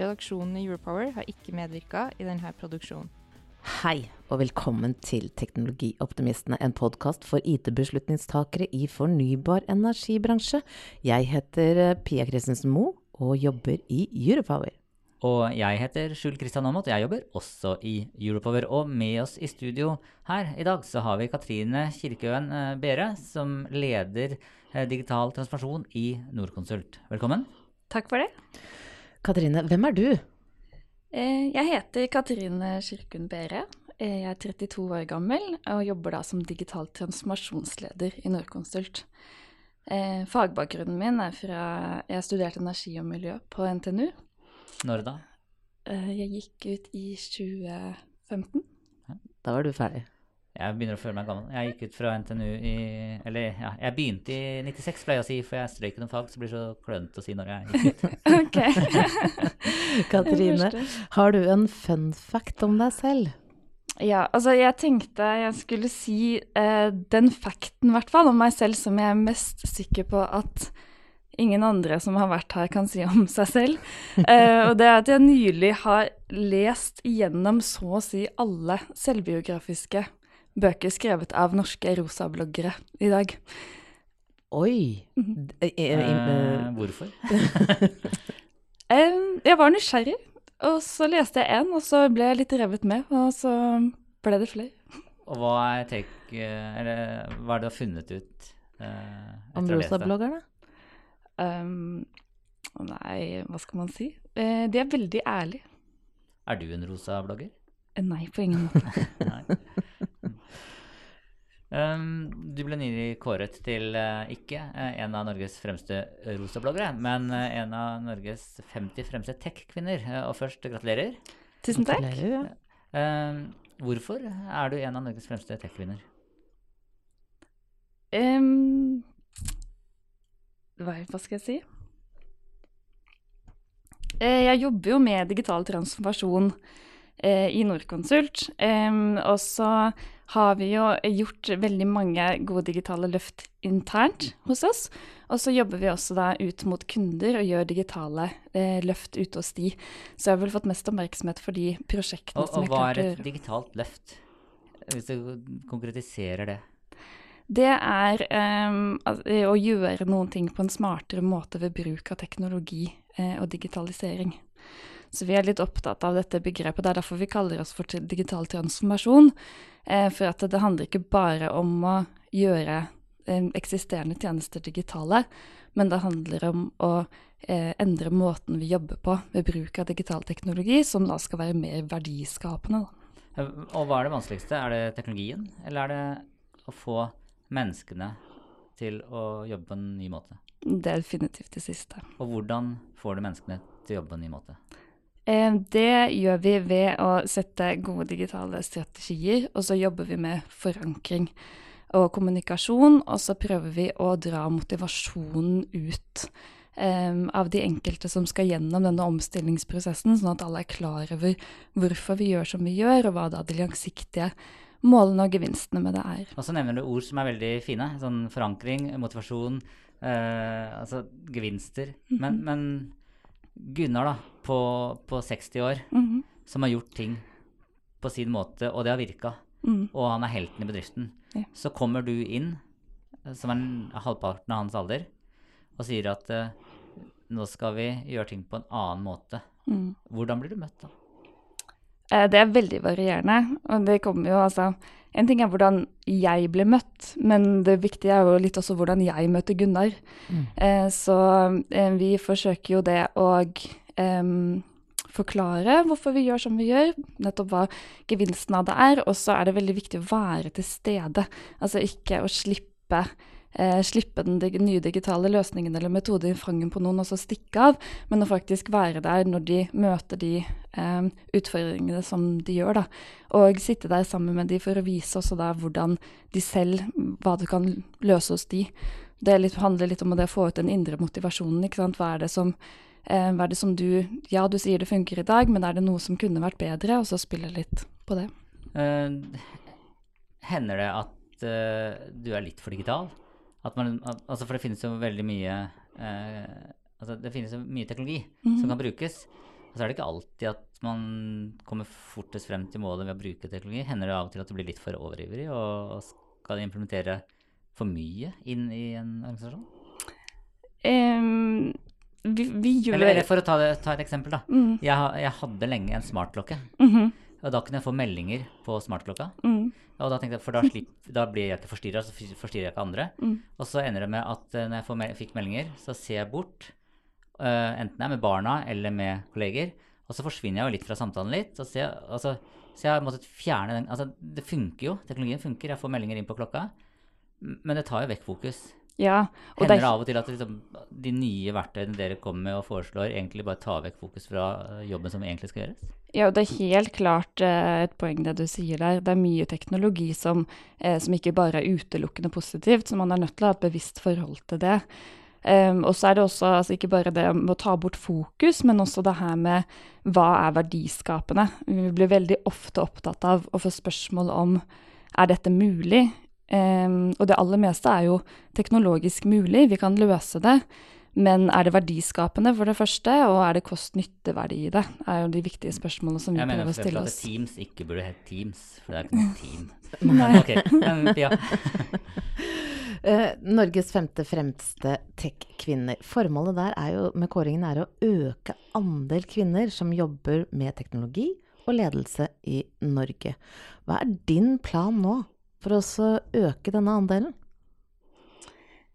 Redaksjonen i Europower har ikke medvirka i denne produksjonen. Hei, og velkommen til Teknologioptimistene, en podkast for IT-beslutningstakere i fornybar energibransje. Jeg heter eh, Pia Christensen Moe og jobber i Europower. Og jeg heter Skjul Kristian Aamodt, og jeg jobber også i Europower. Og med oss i studio her i dag så har vi Katrine Kirkeøen eh, Bere, som leder eh, digital transformasjon i Norconsult. Velkommen. Takk for det. Katrine, hvem er du? Eh, Jeg heter Katrine Kirkun Bere. Eh, Jeg er 32 år gammel og jobber da som digital transformasjonsleder i Norconsult. Eh, Fagbakgrunnen min er fra Jeg studerte energi og miljø på NTNU. Når da? Eh, Jeg gikk ut i 2015. Da var du ferdig. Jeg begynner å føle meg gammel. Jeg gikk ut fra NTNU i Eller ja, jeg begynte i 96, pleier jeg å si, for jeg strøyk noen fag, så blir det så klønete å si når jeg gikk ut. Ok. Katrine, har du en fun fact om deg selv? Ja, altså jeg tenkte jeg skulle si eh, den facten, i hvert fall, om meg selv som jeg er mest sikker på at ingen andre som har vært her, kan si om seg selv. Eh, og det er at jeg nylig har lest igjennom så å si alle selvbiografiske bøker skrevet av norske rosabloggere i dag. Oi! Mhm. Eh, eh, Eh, eh, hvorfor? Jeg var nysgjerrig, og så leste jeg en, og så ble jeg litt revet med, og så ble det flere. Og hva er take eh, Eller hva er det du har funnet ut eh, Om rosabloggerne? Um, nei, hva skal man si? Eh, de er veldig ærlige. Er du en rosa blogger? Nei, på ingen måte. Um, du ble nylig kåret til uh, ikke uh, en av Norges fremste rosabloggere, men uh, en av Norges 50 fremste tech-kvinner. Og først, gratulerer. Tusen takk. Gratulerer, ja. Um, hvorfor er du en av Norges fremste tech-kvinner? Um, hva, hva skal jeg si? Eh, jeg jobber jo med digital transformasjon i Norconsult. og så har vi jo gjort veldig mange gode digitale løft internt hos oss. Og så jobber vi også da ut mot kunder og gjør digitale eh, løft ute hos de. Så jeg har vel fått mest oppmerksomhet for de prosjektene Og, som og hva er et digitalt løft? Hvis du konkretiserer det. Det er eh, å gjøre noen ting på en smartere måte ved bruk av teknologi eh, og digitalisering. Så vi er litt opptatt av dette begrepet. Det er derfor vi kaller oss for digital transformasjon. Eh, for at det handler ikke bare om å gjøre eh, eksisterende tjenester digitale, men det handler om å eh, endre måten vi jobber på ved bruk av digital teknologi, som da skal være mer verdiskapende. Og hva er det vanskeligste? Er det teknologien, eller er det å få menneskene til å jobbe på en ny måte? Det er definitivt det siste. Og hvordan får du menneskene til å jobbe på en ny måte? Eh, Det gjør vi ved å sette gode digitale strategier, og så jobber vi med forankring og kommunikasjon, og så prøver vi å dra motivasjonen ut em, av de enkelte som skal gjennom denne omstillingsprosessen, sånn at alle er klar over hvorfor vi gjør som vi gjør, og hva da de langsiktige målene og gevinstene med det er. Og så nevner du ord som er veldig fine. Sånn forankring, motivasjon, eh, altså gevinster. Men, men Gunnar, da, på, på 60 år, Mhm. som har gjort ting på sin måte, og det har virka, Mm. og han er helten i bedriften, Ja. så kommer du inn, eh, som er en- halvparten av hans alder, og sier at uh, nå skal vi gjøre ting på en annen måte. Mm. Hvordan blir du møtt da? Eh, Det er veldig varierende. Og det kommer jo altså En ting er hvordan jeg ble møtt, men det viktige er jo litt også hvordan jeg møter Gunnar. Mm. Eh, Så eh, vi forsøker jo det å em, forklare hvorfor vi gjør som vi gjør, nettopp hva gevinsten av det er. Og så er det veldig viktig å være til stede. Altså ikke å slippe eh, slippe den dig nye digitale løsningen eller metoden i fangen på noen og så stikke av, men å faktisk være der når de møter de eh, utfordringene som de gjør. Da. Og sitte der sammen med de for å vise også da hvordan de selv, hva du kan løse hos de. Det litt, handler litt om å få ut den indre motivasjonen. ikke sant? Hva er det som hva er det som du Ja, du sier det funker i dag, men er det noe som kunne vært bedre? Og så spille litt på det. Uh, hender det at uh, du er litt for digital? At man, at, altså for det finnes jo veldig mye eh, altså Det finnes jo mye teknologi som kan brukes. Og så er det ikke alltid at man kommer fortest frem til målet ved å bruke teknologi. Hender det av og til at du blir litt for overivrig og, og skal implementere for mye inn i en organisasjon? Em, vi, vi gjør Eller, eller for å ta, ta et eksempel, da. Mm, Jeg, jeg hadde lenge en smartklokke. mhm, Og da kunne jeg få meldinger på smartklokka. mm, Og da tenkte jeg, for da, slipp, da blir jeg ikke forstyrra, så forstyrrer jeg ikke andre. mm. Og så ender det med at eh, når jeg får fikk meldinger, så ser jeg bort. Uh, enten jeg er med barna eller med kolleger. Og så forsvinner jeg jo litt fra samtalen litt. Så, jeg, altså, så jeg har måttet fjerne den Altså, det funker jo. Teknologien funker. Jeg får meldinger inn på klokka. Men det tar jo vekk fokus. Ja, og Hender det av og til at liksom, de nye verktøyene dere kommer med og foreslår, egentlig bare tar vekk fokus fra eh, jobben som egentlig skal gjøres? ja, og det er helt klart eh, et poeng det du sier der. Det er mye teknologi som, eh, som ikke bare er utelukkende positivt, så man er nødt til å ha et bevisst forhold til det. Um, og så er det også altså ikke bare det med å ta bort fokus, men også det her med hva er verdiskapende. Vi blir veldig ofte opptatt av å få spørsmål om er dette mulig. Em, og det aller meste er jo teknologisk mulig, vi kan løse det. Men er det verdiskapende, for det første, og er det kost-nytte-verdi i det? er jo de viktige spørsmålene som vi Jeg prøver å for eksempel mener at. Teams ikke burde hett Teams, for det er ikke noe team. Nei. okay. men Pia. Eh, Norges femte fremste tech-kvinner. Formålet der er jo, med kåringen er å øke andel kvinner som jobber med teknologi og ledelse i Norge. Hva er din plan nå for å øke denne andelen?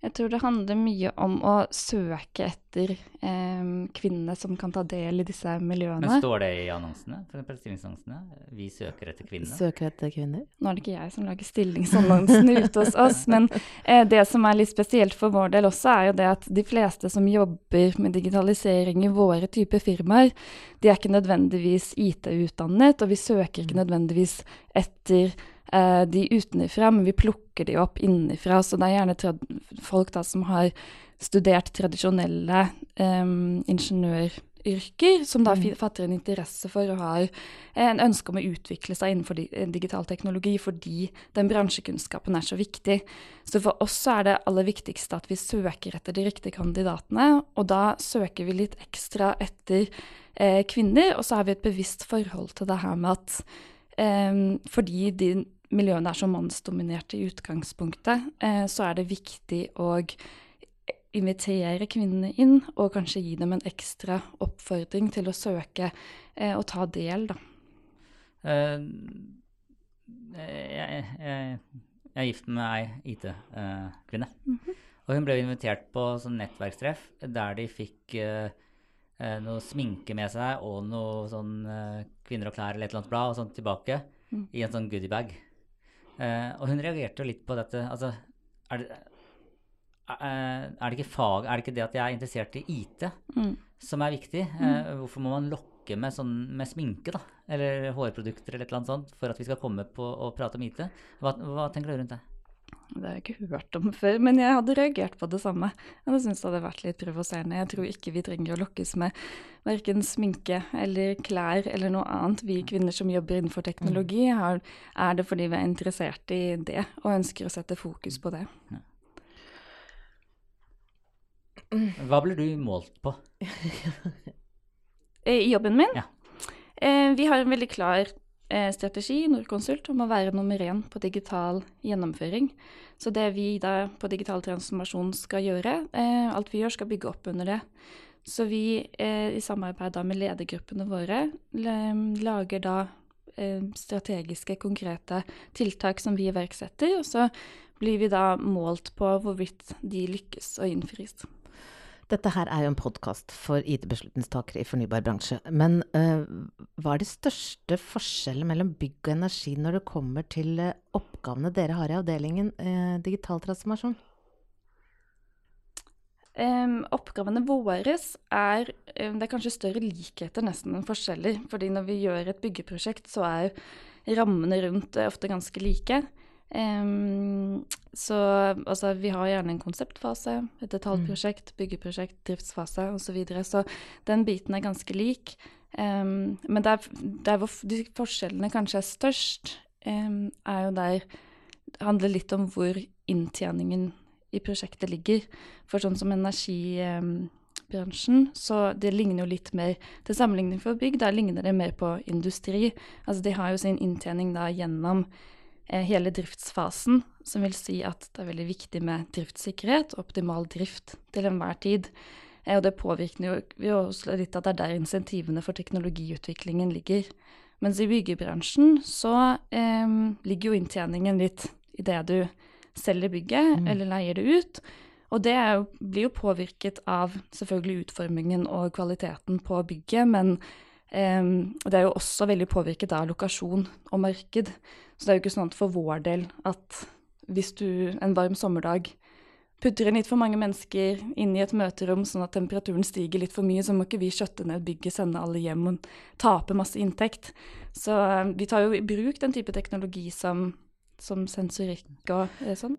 Jeg tror det handler mye om å søke etter eh, kvinnene som kan ta del i disse miljøene. Men står det i annonsene? For stillingsannonsene? Vi søker etter kvinner. Søker etter kvinner? Nå er det ikke jeg som lager stillingsannonsene ute hos oss, men eh, det som er litt spesielt for vår del også, er jo det at de fleste som jobber med digitalisering i våre typer firmaer, de er ikke nødvendigvis IT-utdannet, og vi søker ikke nødvendigvis etter eh, de utenifra, men vi plukker de opp innenfra. Så det er gjerne folk da som har studert tradisjonelle eh, ingeniøryrker, som da fi- fatter en interesse for og har en ønske om å utvikle seg innenfor di eh, digital teknologi fordi den bransjekunnskapen er så viktig. Så for oss så er det aller viktigste at vi søker etter de riktige kandidatene, og da søker vi litt ekstra etter eh, kvinner, og så har vi et bevisst forhold til det her med at fordi de miljøene er så mannsdominerte i utgangspunktet, eh, så er det viktig å invitere kvinnene inn, og kanskje gi dem en ekstra oppfordring til å søke eh, og ta del, da. Uh, jeg, jeg, jeg er gift med ei IT-kvinne. Og hun ble invitert på sånn nettverkstreff der de fikk eh, noe sminke med seg og noe sånn kvinner og klær eller et eller annet blad og sånt tilbake Mm. i en sånn goodiebag. Eh, og hun reagerte jo litt på dette. Altså, er det, uh, er det ikke fag Er det ikke det at jeg er interessert i IT Mm. som er viktig? Uh, hvorfor må man lokke med, sånn, med sminke, da? Eller hårprodukter eller et eller annet sånt for at vi skal komme på og prate om IT? Hva, hva tenker du rundt det? Det har jeg ikke hørt om før, men jeg hadde reagert på det samme. Jeg jeg syntes det hadde vært litt provoserende. Jeg tror ikke vi trenger å lokkes med verken sminke eller klær eller noe annet. Vi kvinner som jobber innenfor teknologi, har, er det fordi vi er interessert i det og ønsker å sette fokus på det. Hva ble du målt på? I jobben min? Ja. Eh, vi har en veldig klar strategi i Norconsult om å være nummer én på digital gjennomføring. Så det vi da på digital transformasjon skal gjøre, eh, alt vi gjør skal bygge opp under det. Så vi eh, i samarbeid med ledergruppene våre lager da eh, strategiske, konkrete tiltak som vi iverksetter. Og så blir vi da målt på hvorvidt de lykkes og innfris. Dette her er jo en podkast for IT-beslutningstakere i fornybar bransje. Men uh, hva er de største forskjellene mellom bygg og energi når det kommer til uh, oppgavene dere har i avdelingen uh, digital transformasjon? Um, oppgavene våre er um, Det er kanskje større likheter nesten enn forskjeller. fordi når vi gjør et byggeprosjekt, så er rammene rundt ofte ganske like. Um, så altså, vi har gjerne en konseptfase, et detaljprosjekt, byggeprosjekt, driftsfase osv. Så, videre. så den biten er ganske lik. Um, men der, der, hvor de forskjellene kanskje er størst, um, er jo der det handler litt om hvor inntjeningen i prosjektet ligger. For sånn som energibransjen, så det ligner jo litt mer til sammenligning for bygg. Der ligner det mer på industri. Altså de har jo sin inntjening da gjennom hele driftsfasen, som vil si at det er veldig viktig med driftssikkerhet og optimal drift til enhver tid. Eh, og det påvirker jo, litt at det er der insentivene for teknologiutviklingen ligger. Mens i byggebransjen så eh, ligger jo inntjeningen litt i det du selger bygget mm. eller leier det ut. Og det jo, blir jo påvirket av selvfølgelig utformingen og kvaliteten på bygget, men Um, det er jo også veldig påvirket av lokasjon og marked. Så det er jo ikke sånn for vår del at hvis du en varm sommerdag putter inn litt for mange mennesker inn i et møterom sånn at temperaturen stiger litt for mye, så må ikke vi skjøtte ned bygget, sende alle hjem og tape masse inntekt. Så um, vi tar jo i bruk den type teknologi som, som sensorikk og sånn.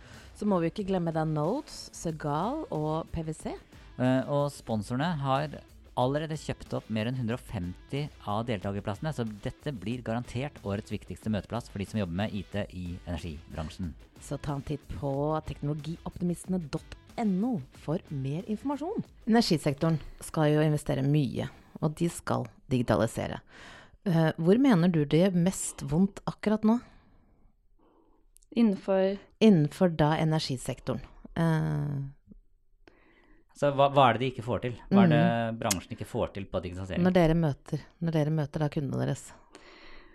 Så må vi ikke glemme da Notes, Segal og PwC. Uh, og sponsorene har allerede kjøpt opp mer enn 150 av deltakerplassene, så dette blir garantert årets viktigste møteplass for de som jobber med IT i energibransjen. Så ta en titt på teknologioptimistene.no for mer informasjon. Energisektoren skal jo investere mye, og de skal digitalisere. Uh, hvor mener du det gjør mest vondt akkurat nå? Innenfor Innenfor da energisektoren. Uh, så hva, hva, er det de ikke får til? Hva er det mm. bransjen ikke får til på digitalisering? Når dere møter, når dere møter da kundene deres.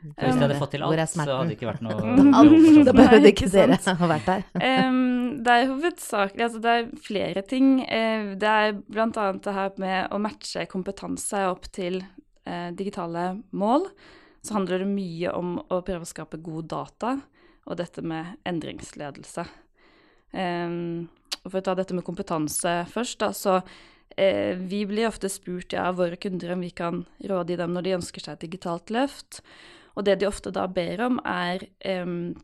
Hvis de hadde fått til alt, så hadde det ikke vært noe Da behøvde ikke dere ha vært der. um, det er hovedsakelig Altså, det er flere ting. Uh, det er bl.a. det her med å matche kompetanse opp til uh, digitale mål. Så handler det mye om å prøve å skape god data og dette med endringsledelse. Um, og for å ta dette med kompetanse først, da, så eh, vi blir ofte spurt ja, av våre kunder om vi kan råde dem når de ønsker seg et digitalt løft. Og det de ofte da ber om, er um,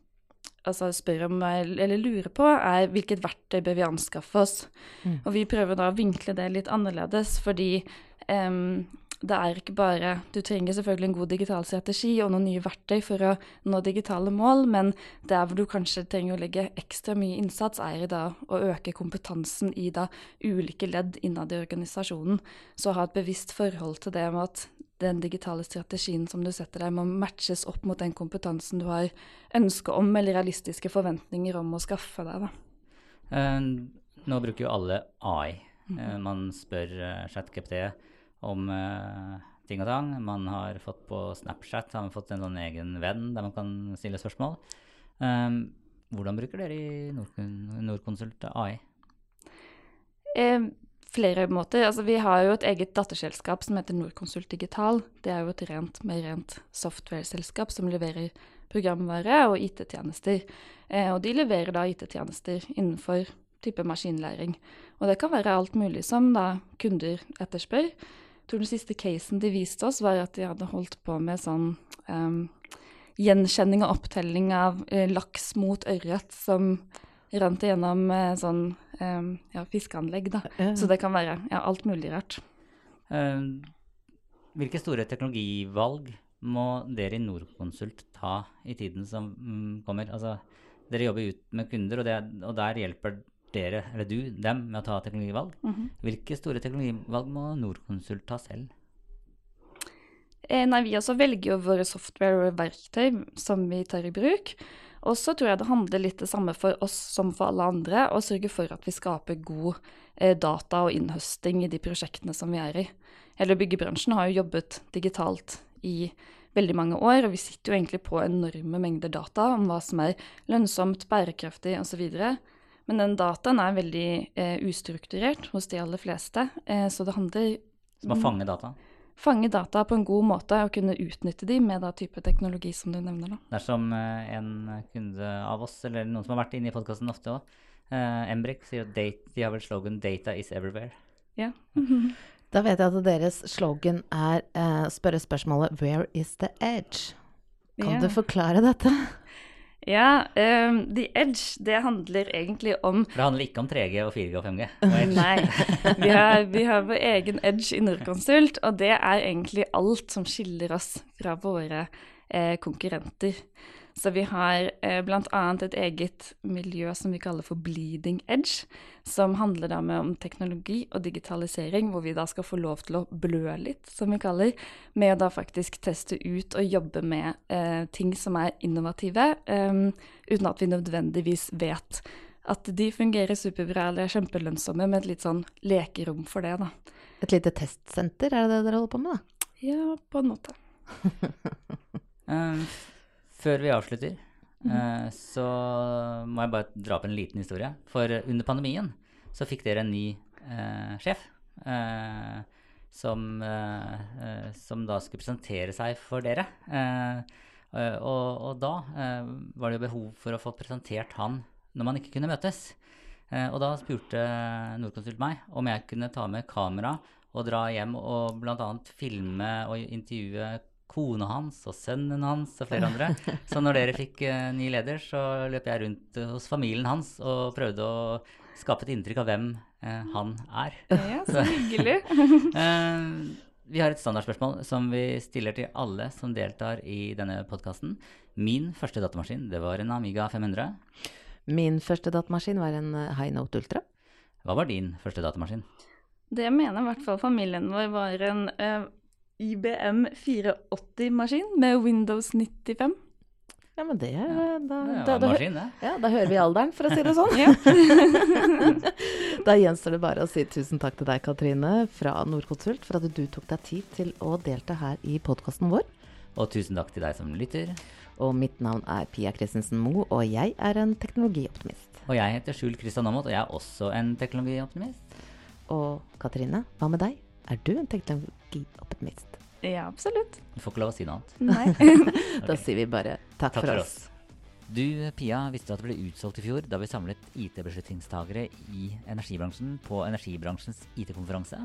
altså spør om eller lurer på, er hvilket verktøy bør vi anskaffe oss. Mm. Og vi prøver da å vinkle det litt annerledes, fordi um, det er ikke bare Du trenger selvfølgelig en god digital strategi og noen nye verktøy for å nå digitale mål, men der hvor du kanskje trenger å legge ekstra mye innsats, er i da å øke kompetansen i da ulike ledd innad i organisasjonen. Så ha et bevisst forhold til det med at den digitale strategien som du setter deg, må matches opp mot den kompetansen du har ønske om, eller realistiske forventninger om å skaffe deg. Da. Uh, nå bruker jo alle AI. Uh, man spør uh, ChatGPT om uh, ting og tang. Man har fått på Snapchat har man fått en sånn egen venn der man kan stille spørsmål. Um, hvordan bruker dere i Norconsult AI? Eh, flere måter. Altså, vi har jo et eget datterselskap som heter Nordkonsult Digital. Det er jo et rent, mer rent software-selskap som leverer programvare og IT-tjenester. Eh, og de leverer da IT-tjenester innenfor type maskinlæring. Og det kan være alt mulig som da kunder etterspør. Jeg tror den siste casen de viste oss, var at de hadde holdt på med sånn um, gjenkjenning og opptelling av uh, laks mot ørret som rant igjennom uh, sånn um, ja, fiskeanlegg, da. Uh, Så det kan være ja, alt mulig rart. Eh, hvilke store teknologivalg må dere i Nordkonsult ta i tiden som mm, kommer? Altså, dere jobber ut med kunder, og, det, og der hjelper dere, eller du, dem med å ta teknologivalg. Mhm. Hvilke store teknologivalg må Nordkonsult ta selv? Eh, nei, vi også velger jo våre software og verktøy som vi tar i bruk. Og så tror jeg det handler litt det samme for oss som for alle andre, å sørge for at vi skaper god eh, data og innhøsting i de prosjektene som vi er i. Hele byggebransjen har jo jobbet digitalt i veldig mange år, og vi sitter jo egentlig på enorme mengder data om hva som er lønnsomt, bærekraftig osv. Men den dataen er veldig eh, ustrukturert hos de aller fleste, eh, så det handler Som å fange data? fange data på en god måte og kunne utnytte de med da type teknologi som du nevner. da. Dersom eh, en kunde av oss, eller noen som har vært inne i podkasten ofte òg, eh, Embrik sier at date, de har vel slogan 'Data is everywhere'. Ja. Da vet jeg at deres slogan er eh, spørre spørsmålet 'Where is the edge?' Kan yeah. du forklare dette? Ja, um, The Edge, det handler egentlig om For det handler ikke om 3G og 4G og 5G. og Nei. Vi har, vi har vår egen Edge i Nordkonsult, og det er egentlig alt som skiller oss fra våre eh, konkurrenter. Så vi har eh, bl.a. et eget miljø som vi kaller for Bleeding Edge, som handler da med om teknologi og digitalisering, hvor vi da skal få lov til å blø litt, som vi kaller, med å da faktisk teste ut og jobbe med eh, ting som er innovative, eh, uten at vi nødvendigvis vet at de fungerer superbra eller er kjempelønnsomme, med et litt sånn lekerom for det, da. Et lite testsenter, er det det dere holder på med? da? Ja, på en måte. Før vi avslutter, mm. så må jeg bare dra opp en liten historie. For under pandemien så fikk dere en ny eh, sjef. eh, som, eh, som da skulle presentere seg for dere. Eh, eh, og, og da eh, var det jo behov for å få presentert han når man ikke kunne møtes. Og da spurte Nordkonsult meg om jeg kunne ta med kamera og dra hjem og bl.a. filme og intervjue kona hans og sønnen hans og flere andre. Så når dere fikk uh, ny leder, så løp jeg rundt uh, hos familien hans og prøvde å skape et inntrykk av hvem uh, han er. Ja, så hyggelig. Eh, vi har et standardspørsmål som vi stiller til alle som deltar i denne podkasten. Min første datamaskin, det var en Amiga 500. Min første datamaskin var en High Note Ultra. Hva var din første datamaskin? Det mener i hvert fall familien vår var en eh, IBM 480-maskin med Windows 95. Ja, men det er eh, da, Det da, maskin, det. ja, da hører vi alderen, for å si det sånn. Da gjenstår det bare å si tusen takk til deg, Katrine, fra Nordkonsult, for at du tok deg tid til å delta her i podkasten vår. Og tusen takk til deg som lytter. Og mitt navn er Pia Christensen Moe, og jeg er en teknologioptimist. Og jeg heter Skjul Kristian Aamodt, og jeg er også en teknologioptimist. Og Katrine, hva med deg? Er du en teknologioptimist? Ja, absolutt. Du får ikke lov å si noe annet. Nei. Da sier vi bare takk, for oss. Du, Pia, visste du at det ble utsolgt i fjor da vi samlet IT-beslutningstagere i energibransjen på energibransjens IT-konferanse.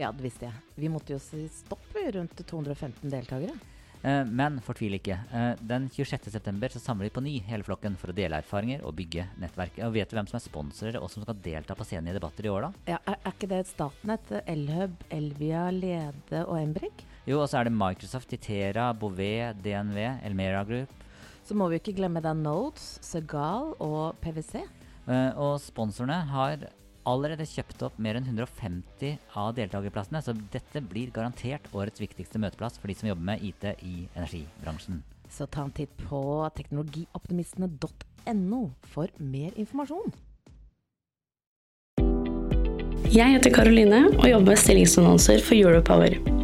Ja, det visste jeg. Vi måtte jo si stopp rundt 215 deltakere. Eh, Men fortvil ikke. Eh, Den 26.9 så samler vi på ny hele flokken for å dele erfaringer og bygge nettverk. Og vet du hvem som er sponsorer og som skal delta på scenen i debatter i år, da? Ja, er, er ikke det Statnett, Elhub, Elvia, Lede og Embrik? Jo, og så er det Microsoft, Itera, Bouvet, DNV, Elmera Group. Så må vi ikke glemme da Nodes, Segal og PwC. Uh, Og sponsorene har allerede kjøpt opp mer enn 150 av deltakerplassene, så dette blir garantert årets viktigste møteplass for de som jobber med IT i energibransjen. Så ta en titt på teknologioptimistene.no for mer informasjon. Jeg heter Karoline og jobber med stillingsannonser for Europower.